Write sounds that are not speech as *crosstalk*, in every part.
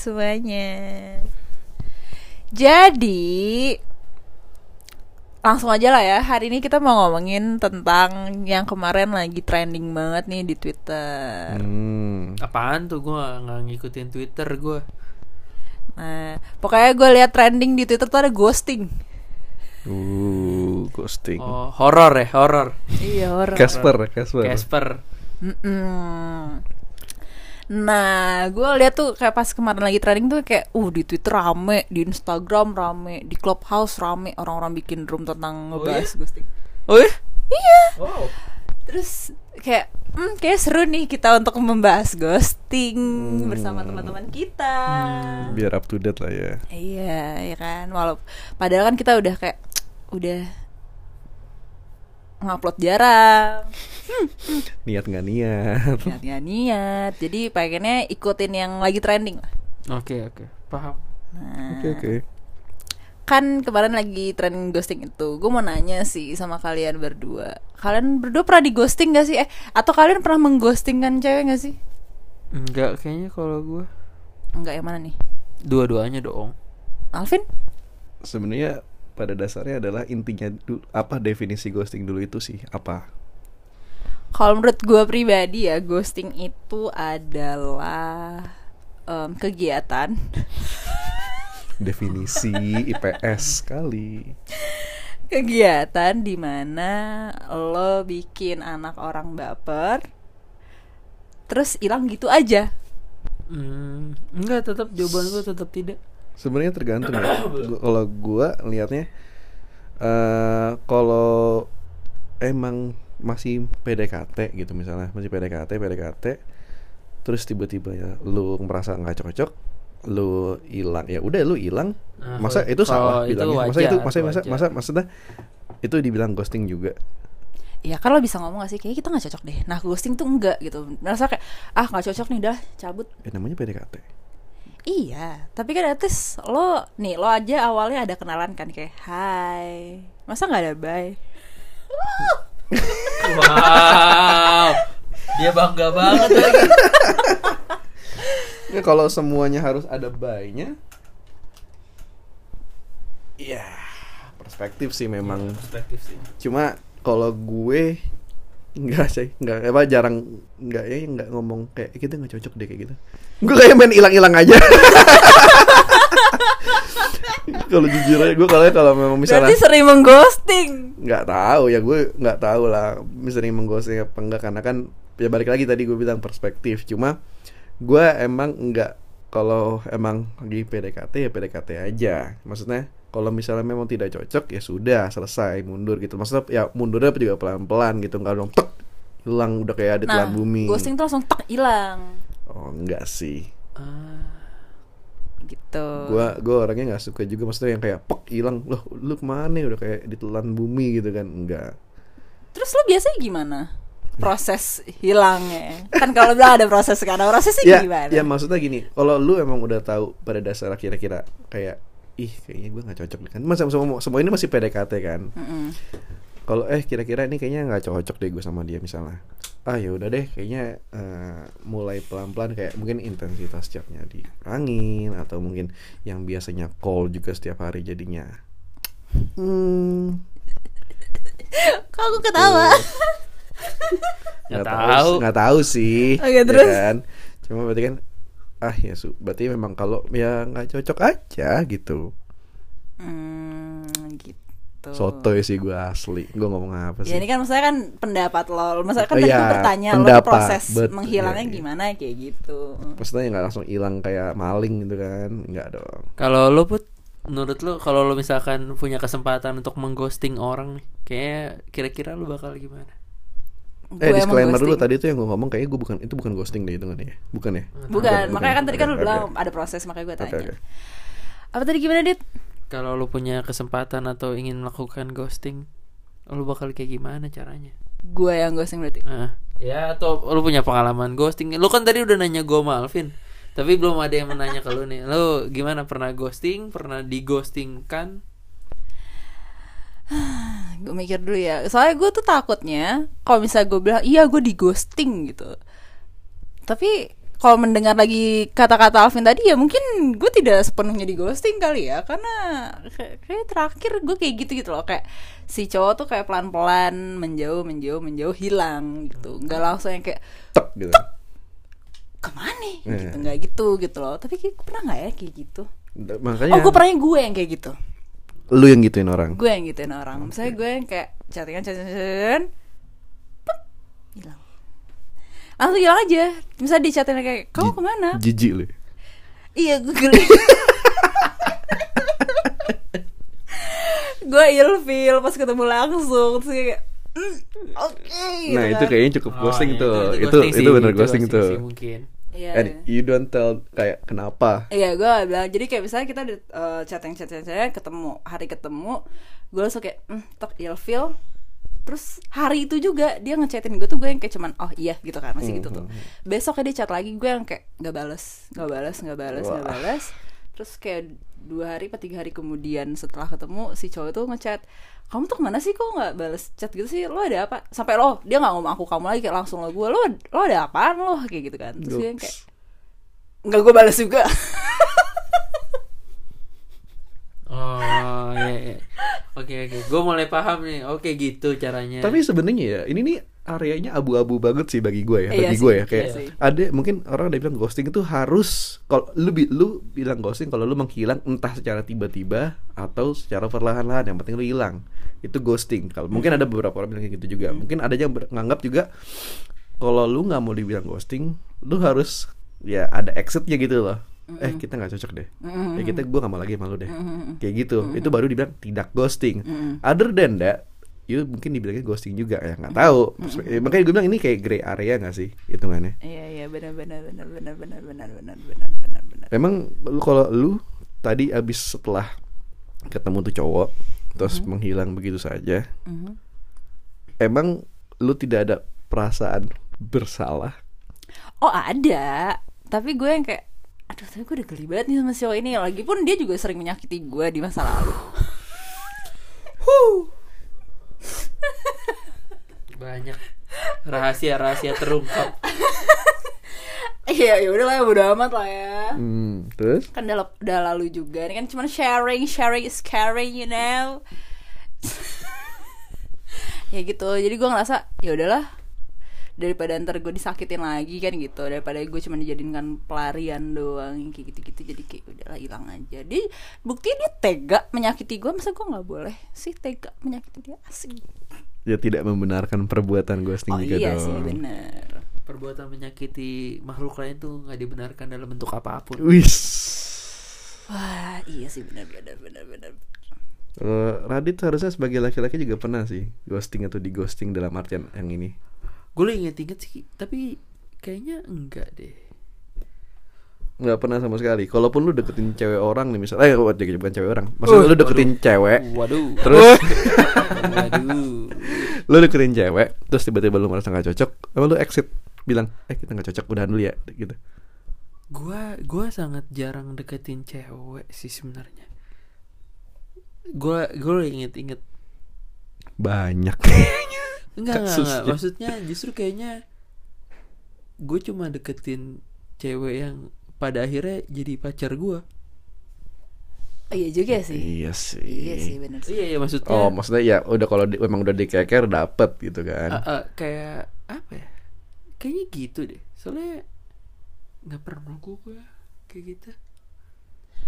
semuanya? Jadi langsung aja lah ya. Hari ini kita mau ngomongin tentang yang kemarin lagi trending banget nih di Twitter. Hmm. Apaan tuh gua nggak ngikutin Twitter gua. Nah, pokoknya gue lihat trending di Twitter tuh ada ghosting. Uh, ghosting. Oh, horor ya, horor. iya horor. Casper, Casper. Casper. Mm-mm. Nah, gue lihat tuh kayak pas kemarin lagi trending tuh kayak, uh di Twitter rame, di Instagram rame, di Clubhouse rame, orang-orang bikin room tentang ngebahas ghosting. Oh ya? Iya. Wow. Terus kayak, hmm, kayak seru nih kita untuk membahas ghosting bersama teman-teman kita. Biar up to date lah ya. Iya, ya kan. Walau padahal kan kita udah kayak udah ngupload jarang. Niat nggak niat. *laughs* niat niat niat jadi pengennya ikutin yang lagi trending lah Oke, oke. Paham. nah Oke oke. kan kemarin lagi trending ghosting itu gue mau nanya sih sama kalian berdua kalian berdua pernah di ghosting gak sih eh atau kalian pernah mengghostingkan cewek gak sih Enggak kayaknya kalau gua enggak yang mana nih dua-duanya dong. Alvin Sebenarnya pada dasarnya adalah intinya du- apa definisi ghosting dulu itu sih apa? kalau menurut gue pribadi ya ghosting itu adalah em, kegiatan *laughs* Definisi IPS kali. kegiatan di mana lo bikin anak orang baper terus hilang gitu aja Hmm, enggak tetap jawaban gua tetap tidak. Sebenarnya tergantung ya. *coughs* Kalau gua liatnya eh kalau emang masih PDKT gitu misalnya, masih PDKT, PDKT terus tiba-tiba ya lu merasa nggak cocok, lu hilang ya udah lu hilang. Nah, masa itu salah itu bilangnya? masa wajar, itu masa masa wajar. masa maksudnya itu dibilang ghosting juga. ya kan lo bisa ngomong gak sih kayak kita nggak cocok deh nah ghosting tuh enggak gitu merasa kayak ah nggak cocok nih dah cabut Ya namanya PDKT. Iya tapi kan at least lo nih lo aja awalnya ada kenalan kan kayak hai masa nggak ada bye Wow. Dia bangga banget lagi. *laughs* Ya kalau semuanya harus ada buy-nya Ya perspektif sih memang Perspektif sih. Cuma kalau gue Enggak sih, enggak apa jarang enggak ya enggak ngomong kayak kita nggak cocok deh kayak gitu. Gue kayak main hilang-hilang aja. *laughs* kalau jujur aja gue kalau kalau memang misalnya berarti sering mengghosting nggak tahu ya gue nggak tahu lah misalnya menggoseng apa enggak karena kan ya balik lagi tadi gue bilang perspektif cuma gue emang enggak kalau emang lagi PDKT ya PDKT aja maksudnya kalau misalnya memang tidak cocok ya sudah selesai mundur gitu. Maksudnya ya mundurnya juga pelan pelan gitu. Nggak dong tek hilang udah kayak ada nah telan bumi. ghosting tuh langsung tak hilang. Oh enggak sih. Ah, gitu. Gua gua orangnya nggak suka juga. Maksudnya yang kayak pek hilang. Loh lu ke mana udah kayak ditelan bumi gitu kan? Enggak terus lo biasanya gimana? Proses hilangnya? Kan kalau bilang ada proses kan prosesnya ya, gimana? ya maksudnya gini. Kalau lu emang udah tahu pada dasar kira-kira kayak ih kayaknya gue nggak cocok nih. Kan masa semua semua ini masih PDKT kan? Mm-mm. kalau eh kira-kira ini kayaknya nggak cocok deh gue sama dia misalnya. Ah ya udah deh kayaknya eh, mulai pelan-pelan kayak mungkin intensitas chatnya dikurangin atau mungkin yang biasanya call juga setiap hari jadinya. Hmm. *laughs* Kok aku ketawa? Nggak nggak tahu. sih- nggak tahu sih Oke, ya terus? kan? Cuma berarti kan ah ya su berarti memang kalau ya nggak cocok aja gitu. Hmm, gitu. Sotoy sih gue asli. Gue ngomong apa sih? Ya ini kan maksudnya kan pendapat lo Maksudnya kan Oh, tadi gue bertanya lo pendapat, proses betul, menghilangnya iya, iya. gimana kayak gitu. Maksudnya nggak langsung hilang kayak maling gitu kan? Nggak dong. Kalau lo put menurut lo kalau lo misalkan punya kesempatan untuk mengghosting orang nih, kayak kira-kira lo bakal gimana? Eh disclaimer dulu tadi tuh yang gue ngomong kayaknya gue bukan itu bukan ghosting deh itu kan ya bukan ya Bukan, Bukan, makanya kan tadi kan oke. bilang ada proses Makanya gue tanya oke Apa tadi gimana Dit? Kalau lo punya kesempatan atau ingin melakukan ghosting, lo bakal kayak gimana caranya? Gue yang ghosting berarti Ah, ya atau lo punya pengalaman ghosting? Lo kan tadi udah nanya gue sama Alvin, tapi belum ada yang menanya ke lo nih. Lo gimana pernah ghosting? Pernah di ghosting kan? *sighs* gue mikir dulu ya. Soalnya gue tuh takutnya kalau misalnya gue bilang iya gue di ghosting gitu. Tapi kalau mendengar lagi kata-kata Alvin tadi ya mungkin gue tidak sepenuhnya di ghosting kali ya. Karena kayak, terakhir gue kayak gitu gitu loh. Kayak si cowok tuh kayak pelan-pelan menjauh menjauh menjauh hilang gitu. Nggak langsung yang kayak tek gitu. Ke mana Iya. gitu. Nggak gitu gitu loh. Tapi kayak gue pernah nggak ya kayak gitu? Makanya. Oh gue pernah gue yang kayak gitu lu yang gituin orang? Gue yang gituin orang. Misalnya gue yang kayak chattingan chattingan hilang. Langsung hilang aja. Misalnya di chattingan kayak kamu ke mana? jijik lu iya gue geli. *laughs* Gue ilfeel pas ketemu langsung. Terus kayak "Mm, oke gitu nah itu kan. kayaknya cukup Oh, ghosting iya, tuh. Itu ghosting itu, sih, bener ghosting tuh sih, mungkin Iya. and you don't tell kayak kenapa. Iya gue bilang. Jadi kayak misalnya kita di uh, chatting chatting chatting ketemu hari ketemu gue langsung kayak hmm, tok ilfeel terus hari itu juga dia ngechatin gue tuh gue yang kayak cuman oh iya gitu kan masih gitu tuh. Besoknya dia chat lagi gue yang kayak nggak bales nggak bales nggak bales nggak Wah. bales. Terus kayak dua hari atau tiga hari kemudian setelah ketemu si cowok itu ngechat kamu tuh ke mana sih? Kok nggak bales chat gitu sih? Lo ada apa? Sampai lo dia nggak ngomong aku kamu lagi kayak langsung lo gue lo lo ada apaan lo? Kayak gitu kan. Terus yang kayak nggak gue bales juga. *laughs* Oh iya, iya. oke oke. Gue mulai paham nih. Oke gitu caranya. Tapi sebenarnya ya ini nih areanya abu-abu banget sih bagi gue ya Iya bagi sih, gue ya kayak iya sih. ada mungkin orang ada bilang ghosting itu harus kalau lu lu bilang ghosting kalau lu menghilang entah secara tiba-tiba atau secara perlahan-lahan yang penting lu hilang. Itu ghosting. Kalau mungkin ada beberapa orang bilang kayak gitu juga. Mungkin ada yang ber- nganggap juga kalau lu nggak mau dibilang ghosting lu harus ya ada exitnya gitu loh. Eh kita nggak cocok deh. Ya kita gue nggak mau lagi malu deh. Kayak gitu. Itu baru dibilang tidak ghosting. Other than that you mungkin dibilangnya ghosting juga ya nggak tahu. Perspe- makanya gue bilang ini kayak gray area nggak sih hitungannya? Iya iya benar benar benar benar benar benar benar benar benar benar. emang lu kalau lu tadi abis setelah ketemu tuh cowok terus menghilang begitu saja Mhm. emang lu tidak ada perasaan bersalah? Oh ada, tapi gue yang kayak aduh tapi gue udah geli banget nih sama si cowok ini. Lagi pun dia juga sering menyakiti gue di masa lalu banyak. Rahasia-rahasia terungkap. *laughs* Iya ya udahlah bodo amat lah ya. Hmm, terus? Kan udah, udah lalu juga. Ini kan cuma sharing sharing is caring you know? *laughs* Ya gitu. Jadi gue ngerasa ya udahlah daripada ntar gue disakitin lagi kan gitu. Daripada gue cuma dijadikan pelarian doang kayak gitu-gitu. Jadi kayak udahlah hilang aja. Dia bukti dia tega menyakiti gue masa gue nggak boleh sih tega menyakiti dia? Asik. Ya tidak membenarkan perbuatan ghosting oh juga iya dong sih bener. Perbuatan menyakiti makhluk lain tuh nggak dibenarkan dalam bentuk apa pun. Wis. Wah iya sih bener bener bener bener. Kalau Radit harusnya sebagai laki-laki juga pernah sih ghosting atau di ghosting dalam artian yang ini gue lagi inget-inget sih tapi kayaknya enggak deh. Nggak pernah sama sekali. Kalaupun lu deketin cewek orang nih misalnya, eh bukan cewek orang, maksudnya lu deketin cewek, waduh. terus waduh *laughs* *laughs* lu deketin cewek, terus tiba-tiba lu merasa nggak cocok, emang lu exit. Bilang, eh kita nggak cocok, udahan dulu ya, gitu. gua gua sangat jarang deketin cewek sih sebenarnya. Gua gua inget-inget. Banyak. *laughs* enggak enggak, enggak. maksudnya justru kayaknya gue cuma deketin cewek yang pada akhirnya jadi pacar gua. Oh, iya juga sih iya sih. iya sih bener sih. Iya iya maksudnya Oh, maksudnya ya udah kalau di, emang udah dikeker dapet gitu kan. eh, kayak apa ya? Kayaknya gitu deh. Soalnya nggak pernah gue kayak gitu.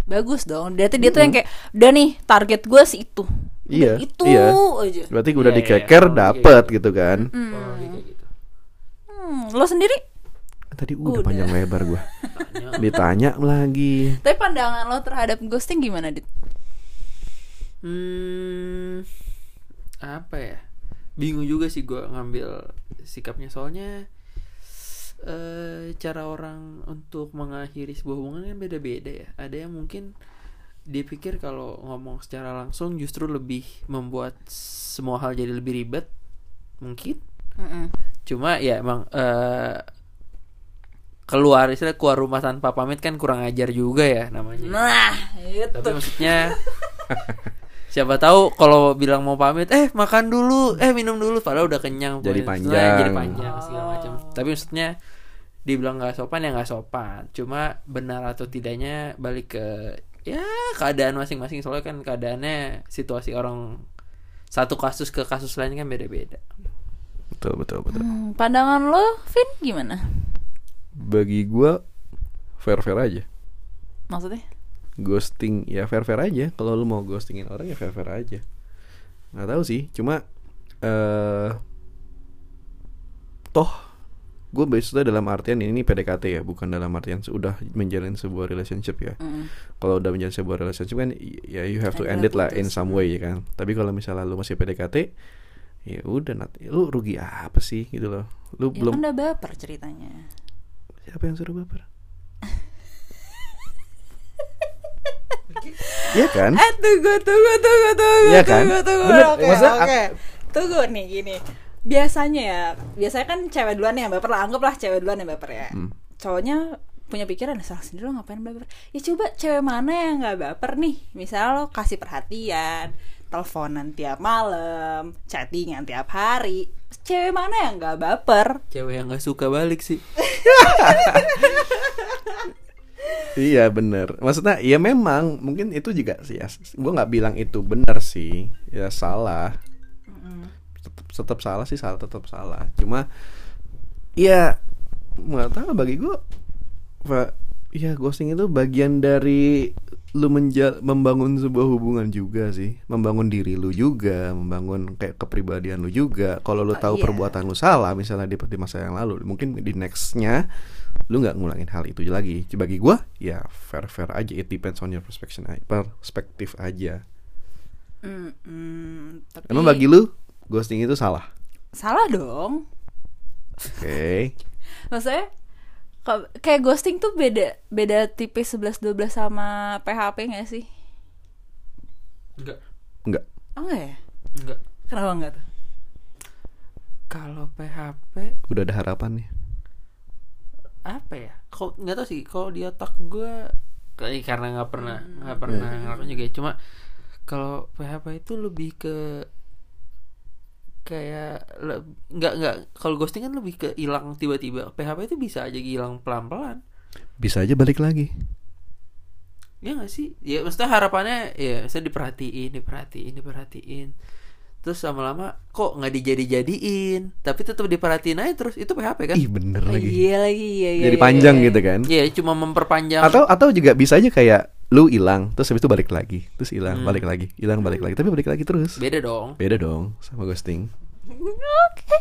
Bagus dong. Dia tuh dia tuh yang kayak udah nih target gue sih itu Udah Iya, itu iya. aja Berarti udah Iya, iya, dikeker iya. dapet gitu kan. oh, kayak gitu hmm, lo sendiri Tadi udah, Udah. panjang lebar gua. Tanya. Ditanya lagi. tapi pandangan lo terhadap ghosting gimana dit Hmm, apa ya? Bingung juga sih gue ngambil sikapnya soalnya eh cara orang untuk mengakhiri sebuah hubungan kan beda-beda ya. Ada yang mungkin dia pikir kalau ngomong secara langsung justru lebih membuat semua hal jadi lebih ribet, mungkin. Mm-mm. Cuma ya emang eh keluar istilah keluar rumah tanpa pamit kan kurang ajar juga ya namanya. nah itu Tapi maksudnya siapa tahu kalau bilang mau pamit eh makan dulu eh minum dulu padahal udah kenyang Jadi panjang. Setelah jadi panjang segala macam tapi maksudnya dibilang nggak sopan ya nggak sopan cuma benar atau tidaknya balik ke ya keadaan masing-masing. Soalnya kan keadaannya situasi orang satu kasus ke kasus lain kan beda-beda. Betul betul betul. Hmm, pandangan lo, Vin, gimana? bagi gua fair fair aja. Maksudnya? ghosting ya fair fair aja. Kalau lu mau ghostingin orang ya fair fair aja. Nggak tahu sih. Cuma eh toh gue maksudnya dalam artian ini PDKT ya bukan dalam artian sudah menjalin sebuah relationship ya Mm. kalau udah menjalin sebuah relationship kan ya you have to end it lah in some way ya kan tapi kalau misalnya lu masih PDKT ya udah Nat. lu rugi apa sih gitu loh lu Ya belum kan udah baper ceritanya. siapa yang suruh baper *laughs* Iya kan? Eh tunggu tunggu tunggu tunggu Iya kan? tunggu tunggu Bener, oke maksudnya oke ak- tunggu nih gini biasanya ya biasanya kan cewek duluan yang baper lah anggaplah cewek duluan yang baper ya. Hmm. cowoknya punya pikiran salah sendiri lo ngapain baper? Ya coba cewek mana yang nggak baper nih? Misal lo kasih perhatian teleponan tiap malam chattingan tiap hari. Cewek mana yang nggak baper? Cewek yang nggak suka balik sih. *laughs* Iya bener. Maksudnya ya memang Mungkin itu juga sih ya Gue nggak bilang itu benar sih. Ya salah tetap, tetap salah sih salah tetap salah. Cuma Ya nggak tahu bagi gue Pak Ya ghosting itu bagian dari Lu menja membangun sebuah hubungan juga sih. Membangun diri lu juga Membangun kayak kepribadian lu juga. Kalau lu Oh, tahu iya. perbuatan lu salah Misalnya di, di masa yang lalu Mungkin di nextnya lu nggak ngulangin hal itu lagi. Bagi gua ya fair fair aja. It depends on your perspective perspektif aja. Mm, mm, tapi emang bagi lu ghosting itu salah? Salah dong. Oke. *laughs* Maksudnya ka- kayak ghosting tuh beda beda tipe 11 12 sama PHP gak sih? enggak nggak. Oh enggak ya? enggak Kenapa enggak tuh? kalau PHP udah ada harapannya apa ya? Kok nggak tahu sih. Kalau di otak gue kayak karena nggak pernah nggak pernah ngelakuin juga ya. cuma kalau PHP itu lebih ke kayak nggak nggak kalau ghosting kan lebih ke hilang tiba-tiba. PHP itu bisa aja hilang pelan-pelan. Bisa aja balik lagi. Ya nggak sih? Ya maksudnya harapannya ya saya diperhatiin diperhatiin diperhatiin. Terus lama-lama kok nggak dijadi-jadiin? Tapi tetap diperhatiin aja terus. Itu PHP kan? Ih bener lagi. Iya lagi iya iya. jadi iya, panjang iya. gitu kan? Ya cuma memperpanjang. Atau atau juga bisa aja kayak lu hilang terus habis itu balik lagi terus hilang Hmm. balik lagi hilang balik lagi tapi balik lagi terus beda dong beda dong sama ghosting Oke.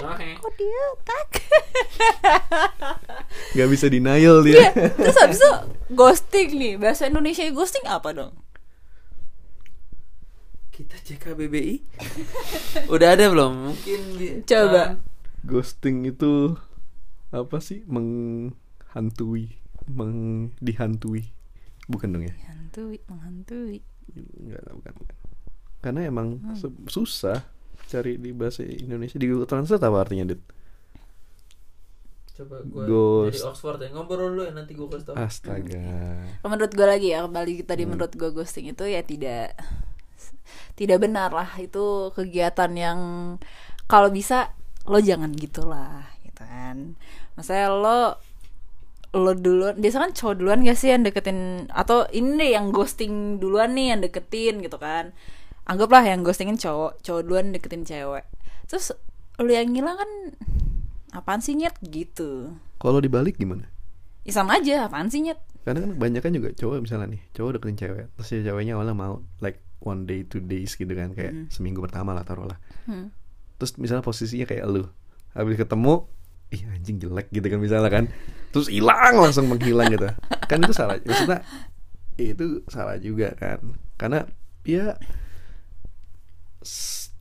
Oke. Kok dia tak? *laughs* nggak bisa denial dia Terus habis itu ghosting nih. Bahasa Indonesia ghosting apa dong? Kita cek KBBI. *laughs* Udah ada belum? Mungkin di- Coba. um, ghosting itu apa sih menghantui meng dihantui bukan dong ya Menghantui, menghantui. Enggak, bukan, bukan. Karena emang su- susah cari di bahasa Indonesia di Google Translate apa artinya, Dit? coba gue Ghost. dari Oxford ya ngobrol dulu ya nanti gue kasih tau. Astaga. Menurut gue lagi ya kembali tadi menurut gue ghosting itu ya tidak tidak benar lah itu kegiatan yang kalau bisa lo jangan gitulah gitu kan. Maksudnya lo lo duluan biasa kan cowok duluan gak sih yang deketin atau ini deh yang ghosting duluan nih yang deketin gitu kan. Anggaplah yang ghostingin cowok cowok duluan deketin cewek. Terus lo yang ngilang kan apaan sih nyet? Gitu. Kalau dibalik gimana? ya sama aja apaan sih nyet? Karena kan banyak kan juga cowok misalnya nih, cowok deketin cewek, terus si ceweknya awalnya mau like one day, two days gitu kan, kayak seminggu pertama lah taruh lah. Hmm. Terus misalnya posisinya kayak lu, habis ketemu, ih anjing jelek gitu kan misalnya kan, terus hilang langsung menghilang gitu, kan itu salah. Maksudnya itu salah juga kan, karena ya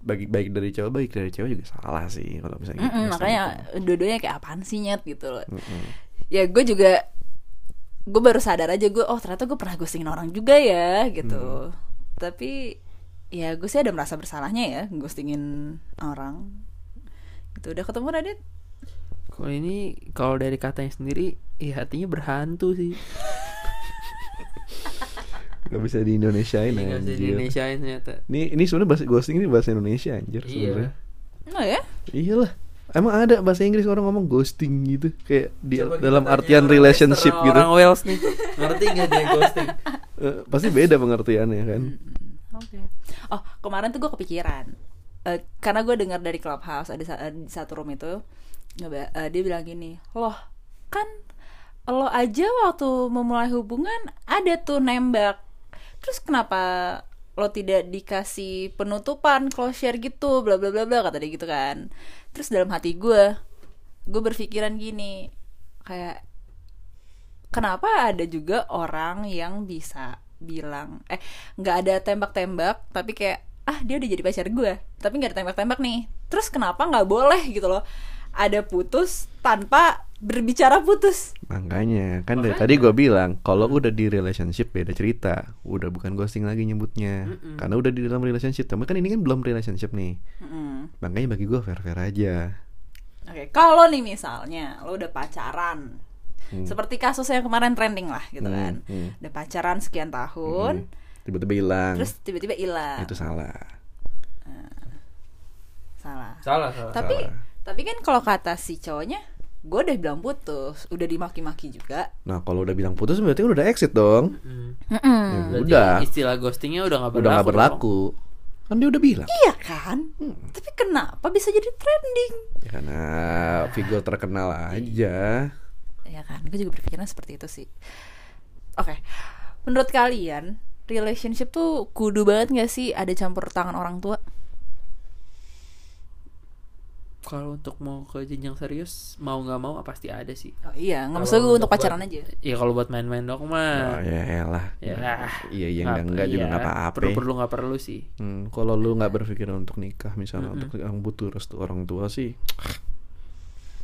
bagi baik dari cowok baik dari cewek juga salah sih kalau misalnya gitu, Mm-mm, misalnya makanya gitu. dua-duanya kayak apaan sih nyet gitu loh Mm-mm. ya gue juga gue baru sadar aja gue oh ternyata gue pernah ghostingin orang juga ya gitu tapi ya gue sih ada merasa bersalahnya ya ghostingin orang gitu udah ketemu Radit Kalau ini kalau dari katanya sendiri, ya hatinya berhantu sih. Gak bisa di Indonesiain Ini nggak bisa di anjir. Indonesiain ternyata Ini ini sebenarnya bahasa ghosting ini bahasa Indonesia anjir Iya sebenarnya. Oh ya? Iyalah. Emang ada bahasa Inggris orang ngomong ghosting gitu kayak di Coba dalam artian orang relationship Western, gitu. Orang Wales nih Ngerti gak dia ghosting *laughs* Eh, pasti beda pengertiannya kan. Oke. Oh, kemarin tuh gue kepikiran. Eh, karena gue dengar dari Clubhouse ada di satu room itu eh, dia bilang gini, "Loh, kan lo aja waktu memulai hubungan ada tuh nembak. Terus kenapa lo tidak dikasih penutupan closure gitu bla bla bla bla kata dia gitu kan. Terus dalam hati gue gue berpikiran gini kayak kenapa ada juga orang yang bisa bilang eh nggak ada tembak-tembak tapi kayak ah dia udah jadi pacar gue tapi nggak ada tembak-tembak nih. Terus kenapa nggak boleh? gitu loh ada putus tanpa berbicara putus Makanya kan dari tadi gue bilang kalau udah di relationship beda cerita, udah bukan ghosting lagi nyebutnya, Mm-mm. karena udah di dalam relationship. Tapi kan ini kan belum relationship nih, Mm-mm. makanya bagi gue fair fair aja. Oke, kalau nih misalnya lo udah pacaran, Hmm. seperti kasus yang kemarin trending lah gitu Hmm, kan, hmm. udah pacaran sekian tahun, Hmm. Tiba-tiba hilang, terus tiba-tiba hilang, itu salah. salah. Salah salah Tapi salah. Tapi kan kalau kata si cowoknya, gue udah bilang putus, udah dimaki-maki juga. Nah kalau udah bilang putus berarti udah exit dong. Hmm. Ya Berarti udah, istilah ghostingnya udah gak berlaku udah nggak dong. berlaku. Kan dia udah bilang. Iya kan? Tapi kenapa bisa jadi trending? Ya karena figur terkenal aja. Ya kan, gue juga berpikirnya seperti itu sih. Oke, menurut kalian relationship tuh kudu banget gak sih ada campur tangan orang tua? Kalau untuk mau ke jenjang serius Mau gak mau pasti ada sih Oh iya, nggak maksud gue untuk buat- pacaran aja. Ya kalau buat main-main dong Oh, mah ya elah. Ya Iya iya enggak enggak juga iya, enggak apa-apa. Perlu-perlu gak perlu sih Hmm, kalau lu nggak berpikir untuk nikah misalnya Mm-mm. untuk yang butuh restu orang tua sih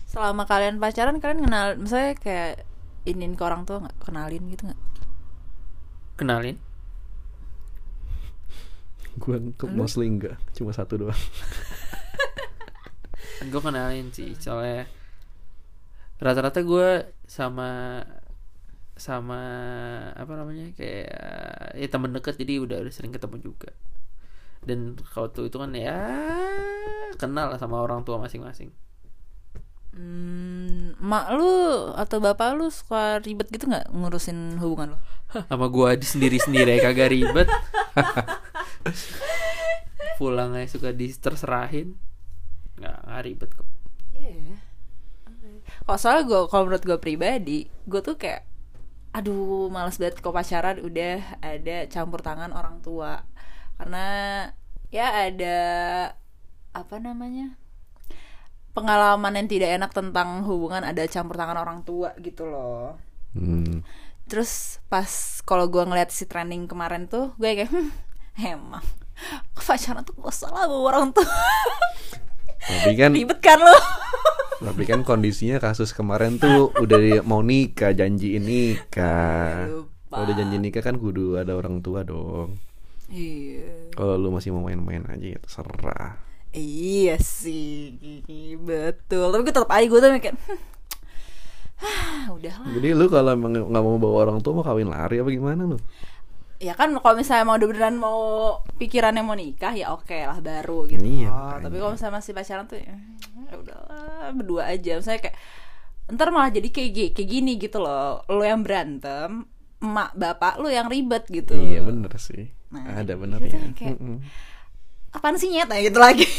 Selama kalian pacaran, kalian kenal, misalnya kayak inin ke orang tua nggak kenalin gitu nggak? Kenalin gua ke mostly enggak cuma satu doang *laughs* gue kenalin sih Soalnya Rata-rata gue sama Sama Apa namanya Kayak Ya temen deket Jadi udah, udah sering ketemu juga. Dan kalau tuh itu kan ya Kenal lah sama orang tua masing-masing. Hmm, mak lu atau bapak lu suka ribet gitu nggak ngurusin hubungan lo? *laughs* sama gua di sendiri sendiri kagak ribet. *laughs* Pulang aja suka di terserahin nggak nggak ribet kok Iya. Kalau soalnya gue, kalau menurut gue pribadi, gue tuh kayak, aduh, males banget kok pacaran udah ada campur tangan orang tua, karena ya ada apa namanya pengalaman yang tidak enak tentang hubungan ada campur tangan orang tua gitu loh. hmm. Terus pas kalau gue ngeliat si trending kemarin tuh, gue kayak, hmm, emang pacaran tuh gak salah sama orang tua. *laughs* tapi kan Ribet kan lo? *laughs* tapi kan kondisinya kasus kemarin tuh udah mau nikah janjiin nikah Lupa. kalau udah janji nikah kan kudu ada orang tua dong Iya. kalau lu masih mau main-main aja ya terserah Iya sih, betul. Tapi gue tetap aja gue tuh mikir, "Hmm, ah, *sighs* udahlah. jadi lu kalau emang nggak mau bawa orang tua mau kawin lari apa gimana lu Ya kan kalau misalnya mau beneran mau pikirannya mau nikah ya oke lah baru gitu. Iya, makanya. Tapi kalau misalnya masih pacaran tuh ya, ya udahlah berdua aja. Misalnya kayak ntar malah jadi kayak kayak gini gitu loh. Lo yang berantem, emak bapak lu yang ribet gitu. iya bener sih Nah, ada gitu benernya kan kayak- Mm-mm. Apaan sih nyet Nah, gitu lagi. *laughs*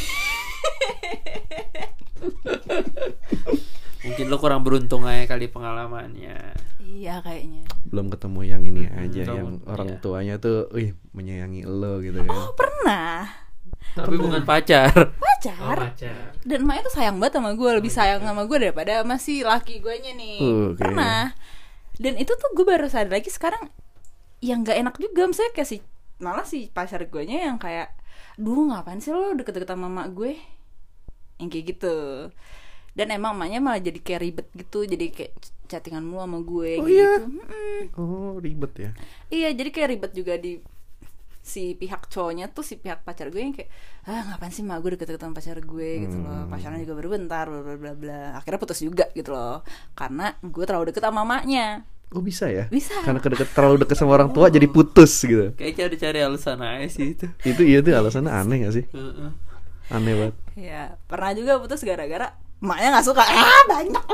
mungkin lo kurang beruntung aja kali pengalamannya. Iya kayaknya. belum ketemu yang ini aja belum, yang orang iya. tuanya tuh wih menyayangi lo gitu kan. Oh pernah? Tapi bukan pacar. *laughs* Pacar. Oh, pacar. Dan emaknya tuh sayang banget sama gue lebih sayang sama gue daripada sama si laki gue nya nih. Oke. pernah. Dan itu tuh gue baru sadar lagi sekarang yang nggak enak juga misalnya kayak si malah si pacar gue nya yang kayak duh ngapain sih lo deket-deket sama emak gue? Yang kayak gitu dan emang emaknya malah jadi kayak ribet gitu jadi kayak chattingan mulu sama gue Oh kayak iya? gitu Mm-mm. oh ribet ya Iya, jadi kayak ribet juga di si pihak cowoknya tuh si pihak pacar gue yang kayak ah ngapain sih mah gue deket-deket sama pacar gue gitu loh Hmm. pacaran juga baru bentar bla bla bla akhirnya putus juga gitu loh karena gue terlalu deket sama mamanya Oh bisa ya? Bisa. Karena kedeket, terlalu dekat sama orang tua jadi putus gitu. Kayak cari-cari alasan aja sih itu. Itu iya tuh alasannya aneh gak sih? Heeh. Aneh banget. Ya, pernah juga putus gara-gara emaknya nggak suka. Ah, banyak.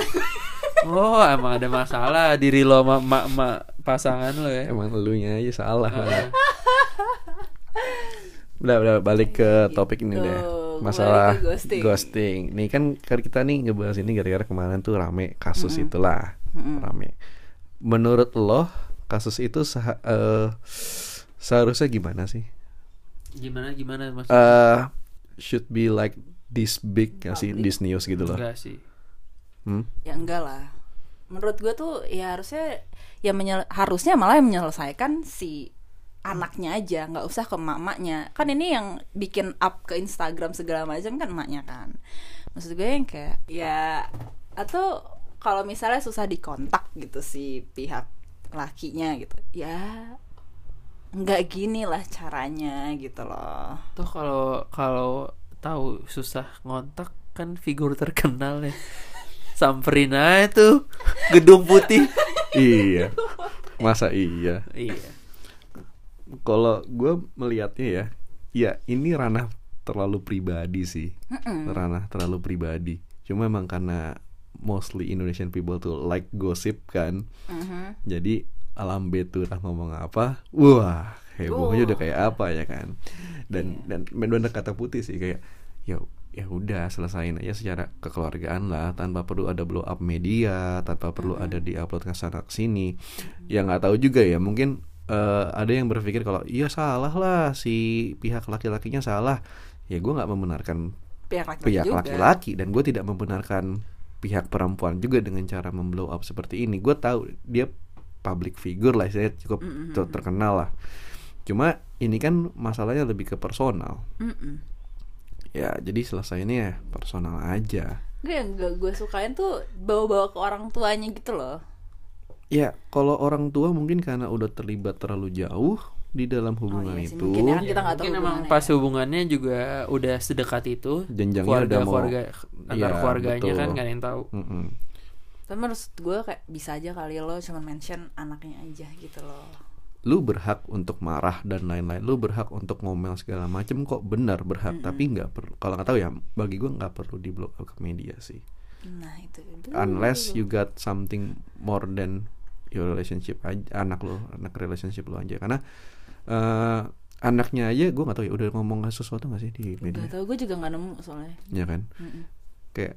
Oh, emang ada masalah diri lo sama emak-emak pasangan lo ya. Emang elunya aja salah. *laughs* udah udah balik ke topik ini Gitu. deh. Masalah ghosting. ghosting. Nih kan kan kita nih ngebahas ini gara-gara kemarin tuh rame kasus itulah. Rame. Menurut lo kasus itu seha- eh, seharusnya gimana sih? Gimana gimana maksudnya? eh should be like this big gak sih this news gitu loh. Enggak sih. Hmm? ya enggak lah. Menurut gue tuh ya harusnya ya menyel- harusnya malah yang menyelesaikan si anaknya aja, nggak usah ke emak-emaknya. Kan ini yang bikin up ke Instagram segala macam kan emaknya kan. Maksud gue yang kayak ya atau kalau misalnya susah dikontak gitu si pihak lakinya gitu. Ya nggak gini lah caranya gitu loh. Tuh kalau kalau tahu susah ngontak kan figur terkenal ya. Samperin aja tuh gedung putih. iya. Masa iya? iya. Kalau gue melihatnya ya, ya ini ranah terlalu pribadi sih. Ranah terlalu pribadi. Cuma emang karena mostly Indonesian people tuh like gossip kan. Jadi alam beturah ngomong apa, wah hebohnya udah kayak apa ya kan. Dan dan benar kata putih sih kayak ya ya udah selesain aja secara kekeluargaan lah tanpa perlu ada blow up media tanpa perlu ada diupload ke sana ke sini. Ya nggak tahu juga ya mungkin eh, ada yang berpikir kalau iya salah lah si pihak laki-lakinya salah. Ya gue nggak membenarkan Pihak laki-laki dan gue tidak membenarkan pihak perempuan juga dengan cara memblow up seperti ini. Gue tahu dia public figure lah saya cukup ter- terkenal lah cuma ini kan masalahnya lebih ke personal Mm-mm. ya jadi selesainya ya personal aja Gue yang gak gue sukain tuh bawa-bawa ke orang tuanya gitu loh. ya kalau orang tua mungkin karena udah terlibat terlalu jauh di dalam hubungan iya sih, itu mungkin ya kan kita Mungkin emang pas ya. hubungannya juga udah sedekat itu. Jenjangnya keluarga, udah mau- keluarga antar Iya, keluarganya betul. kan gak ada yang tahu. Mm-mm. Tapi menurut gue kayak bisa aja kali lo cuma mention anaknya aja gitu loh. lu berhak untuk marah dan lain-lain. Lu berhak untuk ngomel segala macem kok. Benar berhak. Tapi nggak perlu kalau nggak tahu ya bagi gua nggak perlu di blow up ke media sih. Nah itu. unless you got something more than your relationship aja anak lo anak relationship lo aja. Karena eh anaknya aja gue nggak tahu ya udah ngomong sesuatu nggak sih di media? Gak tau gue juga nggak nemu soalnya. ya kan? Mm-mm. kayak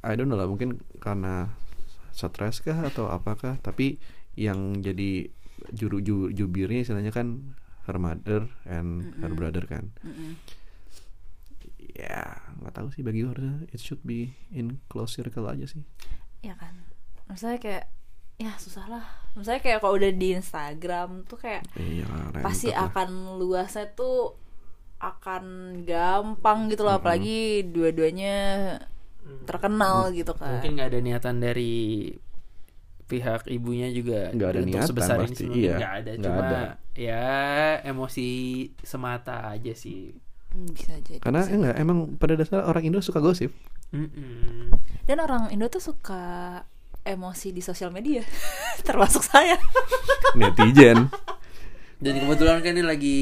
I don't know lah mungkin karena stres kah atau apakah tapi yang jadi juru ju- jubirnya istilahnya kan her mother and her brother kan Mm-mm. ya nggak tahu sih bagi gue harusnya it should be in close circle aja sih Ya kan. Maksudnya kayak ya susah lah. Maksudnya kayak kalau udah di Instagram tuh kayak iya pasti rentet lah. akan luasnya tuh akan gampang gitu loh apalagi dua-duanya terkenal gitu kan. Mungkin nggak ada niatan dari pihak ibunya juga Nggak ada untuk niatan sebesar ini pasti, sih, mungkin iya. nggak ada Nggak cuma ada. ya emosi semata aja sih Hmm, bisa jadi. karena sih. enggak emang pada dasar orang Indo suka gosip Mm-mm. Dan orang Indo tuh suka emosi di sosial media, *laughs* termasuk saya. *laughs* netizen dan kebetulan kan ini lagi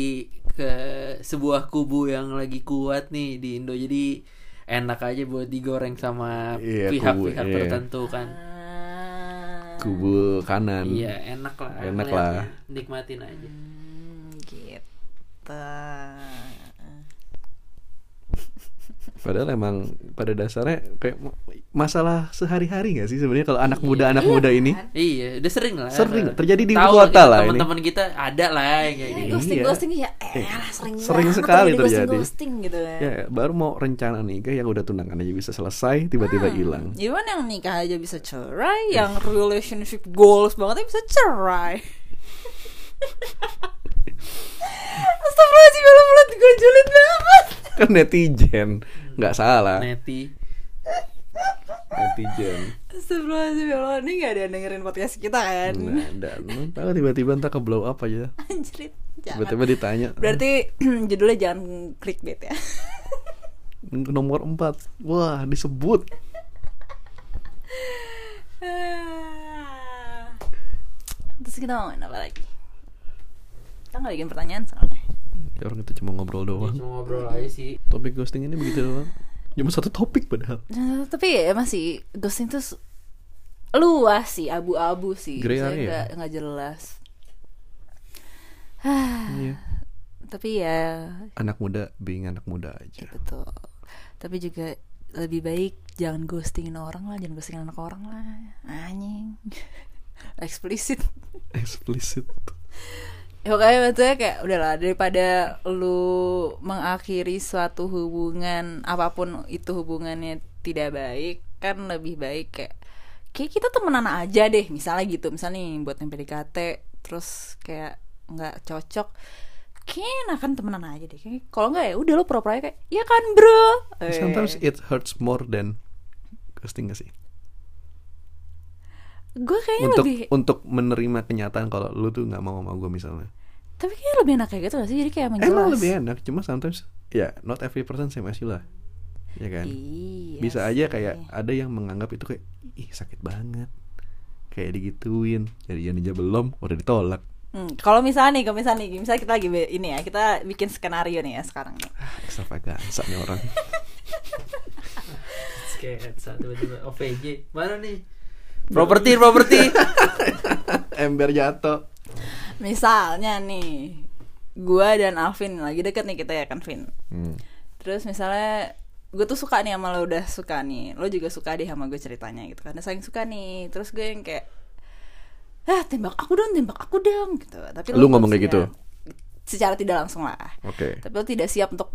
ke sebuah kubu yang lagi kuat nih di Indo jadi enak aja buat digoreng sama Iya, pihak-pihak kubu, iya. tertentu kan Ah, kubu kanan iya enak lah Enak lah. nikmatin aja hmm, gitu. Padahal emang pada dasarnya kayak masalah sehari-hari gak sih sebenarnya kalau anak muda anak muda ini Iya, udah sering lah. Sering, terjadi di ibu kota kita, lah ini. Teman-teman kita ada lah yang kayak Ya, gini. ghosting Iya. ghosting ya, eh sering, Sering banget sekali terjadi terjadi. ghosting, ghosting gitu kan. ya baru mau rencana nikah yang udah tunangan aja bisa selesai tiba-tiba hilang. Gimana yang nikah aja bisa cerai, yang relationship goals banget bisa cerai. *laughs* Astagfirullahaladzim, ya mulut gue julid banget. Kan netizen nggak salah Neti. Netizen. Astagfirullahaladzim, ya Allah, ini gak ada yang dengerin podcast kita kan? Nah, dan lu tahu tiba-tiba entah ke blow up aja. Anjrit, jangan. Tiba-tiba ditanya. Berarti *clears throat* judulnya jangan clickbait ya. nomor 4 Wah, disebut. Terus kita mau main apa lagi? Kita nggak bikin pertanyaan soalnya. Ya, orang itu cuma ngobrol Ya, doang. cuma ngobrol aja sih Topik ghosting ini begitu doang. Cuma satu topik padahal. Nah, tapi ya masih ghosting tuh luas sih, abu-abu sih. Gray area. nggak nggak jelas. Iya. *sighs* tapi ya Anak muda being anak muda aja. betul. Tapi juga lebih baik jangan ghostingin orang lah, jangan ghostingin anak orang lah. Anjing. *laughs* Eksplisit. Explicit. Ya, Pokoknya maksudnya kayak udahlah daripada lu mengakhiri suatu hubungan apa pun itu hubungannya tidak baik kan lebih baik kayak kayak kita temenan aja deh misalnya gitu. Misalnya nih buat yang PDKT terus kayak nggak cocok kayak enakan temenan aja deh. Kayak kalau nggak ya udah lu pura-pura kayak ya kan bro. Eh, Sometimes it hurts more than ghosting gak sih? Gue kayaknya Untuk lebih untuk menerima kenyataan kalau lu tuh nggak mau sama gue misalnya. tapi kayaknya lebih enak kayak gitu gak sih jadi kayak Emang menjelas lebih enak, cuma sometimes ya not every person same as you lah. Ya kan? Iya Bisa aja sih. kayak ada yang menganggap itu kayak ih sakit banget. Kayak digituin, jadian aja belum, udah ditolak. Hmm, kalau misalnya nih, kalau misalnya nih, misalnya kita lagi ini ya, kita bikin skenario nih ya sekarang nih. Ah, Extravaganza nih orang. sketsa tiba-tiba OVJ mana nih properti properti *laughs* Ember jatuh. Misalnya nih, gua dan Alvin lagi deket nih kita ya kan, Vin. Hmm. Terus misalnya gue tuh suka nih sama lo udah suka nih, lo juga suka deh sama gue ceritanya gitu karena saling suka nih. Terus gue yang kayak, ah tembak aku dong, tembak aku dong gitu. Tapi Lu ngomong kayak gitu? Secara tidak langsung lah. Oke. tapi lo tidak siap untuk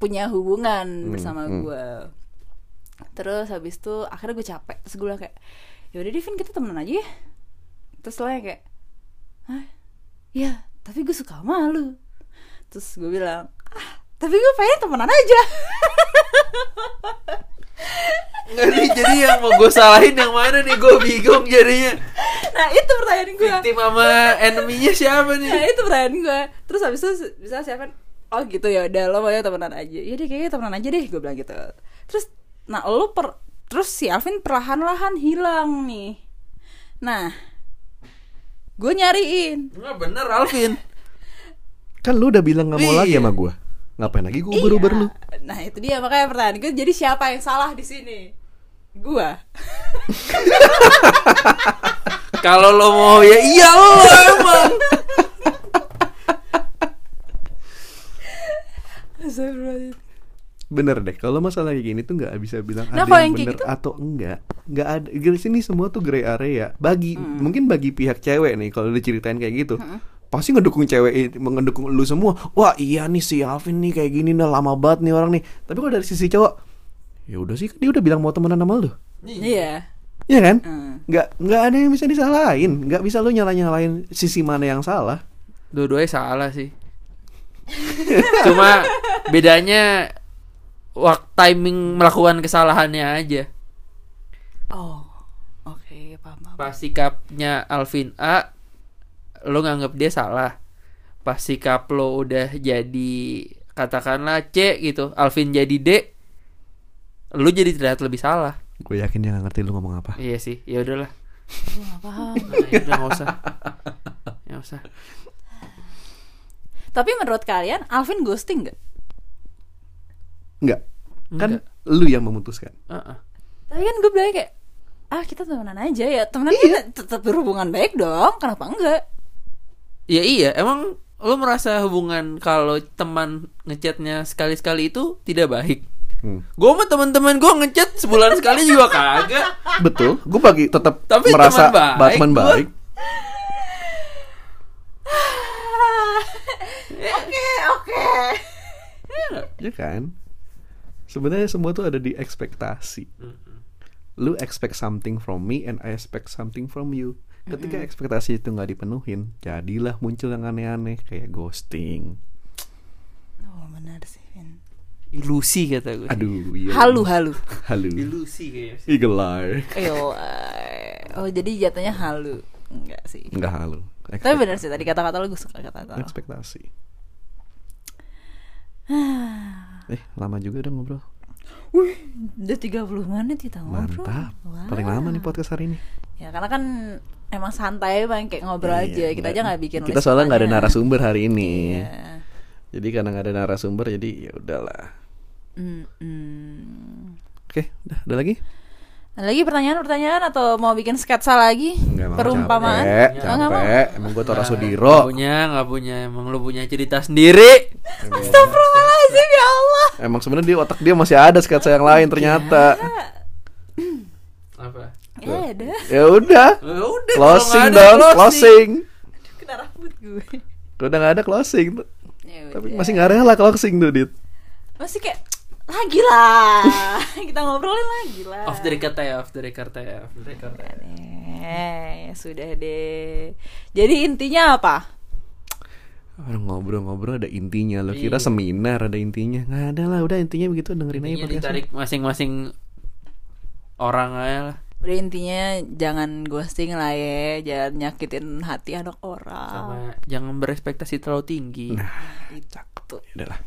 punya hubungan Hmm, bersama hmm. gue terus habis itu akhirnya gue capek terus gue kayak ya udah Devin kita temenan aja ya. Terus lo kayak Hah? ya tapi gue suka sama lu. Terus gue bilang ah tapi gue pengen temenan aja. Nggak nih jadi yang mau gue salahin yang mana nih? Gue bingung jadinya. Nah itu pertanyaan gue victim sama enemy-nya siapa nih? Nah itu pertanyaan gue terus habis itu bisa siapa? Oh gitu ya udah lo mau temenan aja. Ya deh kayaknya temenan aja deh gue bilang gitu. Terus nah lo per terus si Alvin perlahan-lahan hilang nih nah gue nyariin nggak bener Alvin Kan lu udah bilang nggak mau Iya. lagi sama gue. Ngapain lagi gue uber-uber lu? Iya. nah itu dia makanya pertanyaan gue jadi siapa yang salah di sini gue *laughs* kalau lo mau ya iya lo emang Astagfirullahaladzim. Bener deh, kalau masalah kayak gini tuh nggak bisa bilang Nah, ada yang bener gitu? atau enggak. Nggak ada. Di sini semua tuh gray area. Bagi Hmm. mungkin bagi pihak cewek nih kalau diceritain kayak gitu. Pasti ngedukung cewek ini, ngedukung lu semua. Wah iya nih si Alvin nih kayak gini nih lama banget nih orang nih. Tapi kalau dari sisi cowok, ya udah sih dia udah bilang mau temenan sama lu. iya Iya kan? Hmm. Nggak nggak ada yang bisa disalahin. Nggak bisa lu nyala nyalain sisi mana yang salah. dua-duanya salah sih *laughs* cuma bedanya waktu timing melakukan kesalahannya aja. Oh oke paham paham. pas sikapnya Alvin A lo nganggap dia salah. Pas sikap lo udah jadi katakanlah C gitu Alvin jadi D lo jadi terlihat lebih salah. Gue yakin dia nggak ngerti lu ngomong apa. iya sih ya udahlah. Gue nggak paham. Nah, ya udah nggak usah. Nggak usah. Tapi menurut kalian Alvin ghosting nggak Enggak. Kan Enggak. lu yang memutuskan. Heeh. Tapi kan gue bilang kayak ah kita temenan aja ya temenan kita tetap berhubungan baik dong kenapa enggak Ya iya, emang lo merasa hubungan kalau teman ngechatnya sekali-sekali itu tidak baik? Hmm. Gue sama teman-teman gue ngechat sebulan sekali juga kagak. Betul, gue bagi tetap Tapi merasa teman baik, teman gua- baik. *laughs* oke oke Ya kan? Sebenarnya semua tuh ada di ekspektasi. Lu expect something from me and I expect something from you. Ketika ekspektasi itu nggak dipenuhin, jadilah muncul yang aneh-aneh kayak ghosting. oh benar sih Vin Ilusi kata gue. Aduh, iya. halu halu Halu. Ilusi kayaknya. sih. Eagle eye. Elah. oh jadi jatuhnya halu enggak sih Enggak halu. tapi benar sih tadi kata-kata lu gue suka kata-kata lo. Ekspektasi. *sighs* eh, lama juga udah ngobrol. Wih, udah 30 menit kita ngobrol Mantap. Wah. Paling lama nih podcast hari ini. Ya karena kan emang santai bang kayak ngobrol aja Iya, kita aja nggak bikin Kita soalnya nggak ada narasumber hari ini. Iya. Jadi karena nggak ada narasumber jadi ya udahlah. Mm-mm. Oke, udah ada lagi? Ada lagi pertanyaan-pertanyaan atau mau bikin sketsa lagi? Enggak mau Perumpamaan? capek, Oh, nggak mau? capek. Emang gue Tora Nggak Sudiro. punya, nggak punya. Emang lu punya cerita sendiri. Astagfirullahaladzim ya Allah. Emang sebenarnya di otak dia masih ada sketsa yang lain ternyata. Apa? Ya ada. Ya udah. Ya udah, Closing dong, closing. Kena rambut gue. Udah nggak ada closing. tuh. Ya Tapi masih nggak rela closing tuh, Dit. masih kayak lagi lah. *laughs* Kita ngobrolin lagi lah. Off the record ya, off the record ya, off the record ya. Sudah deh. Jadi intinya apa? Orang ngobrol-ngobrol ada intinya. Lo Iya. kira seminar ada intinya? Nggak ada lah. Udah intinya begitu dengerin aja Intinya podcastnya. ditarik masing-masing orang aja lah. Udah intinya jangan ghosting lah ya, jangan nyakitin hati anak orang. Sama jangan berespektasi terlalu tinggi. Nah, Itu. Udah lah.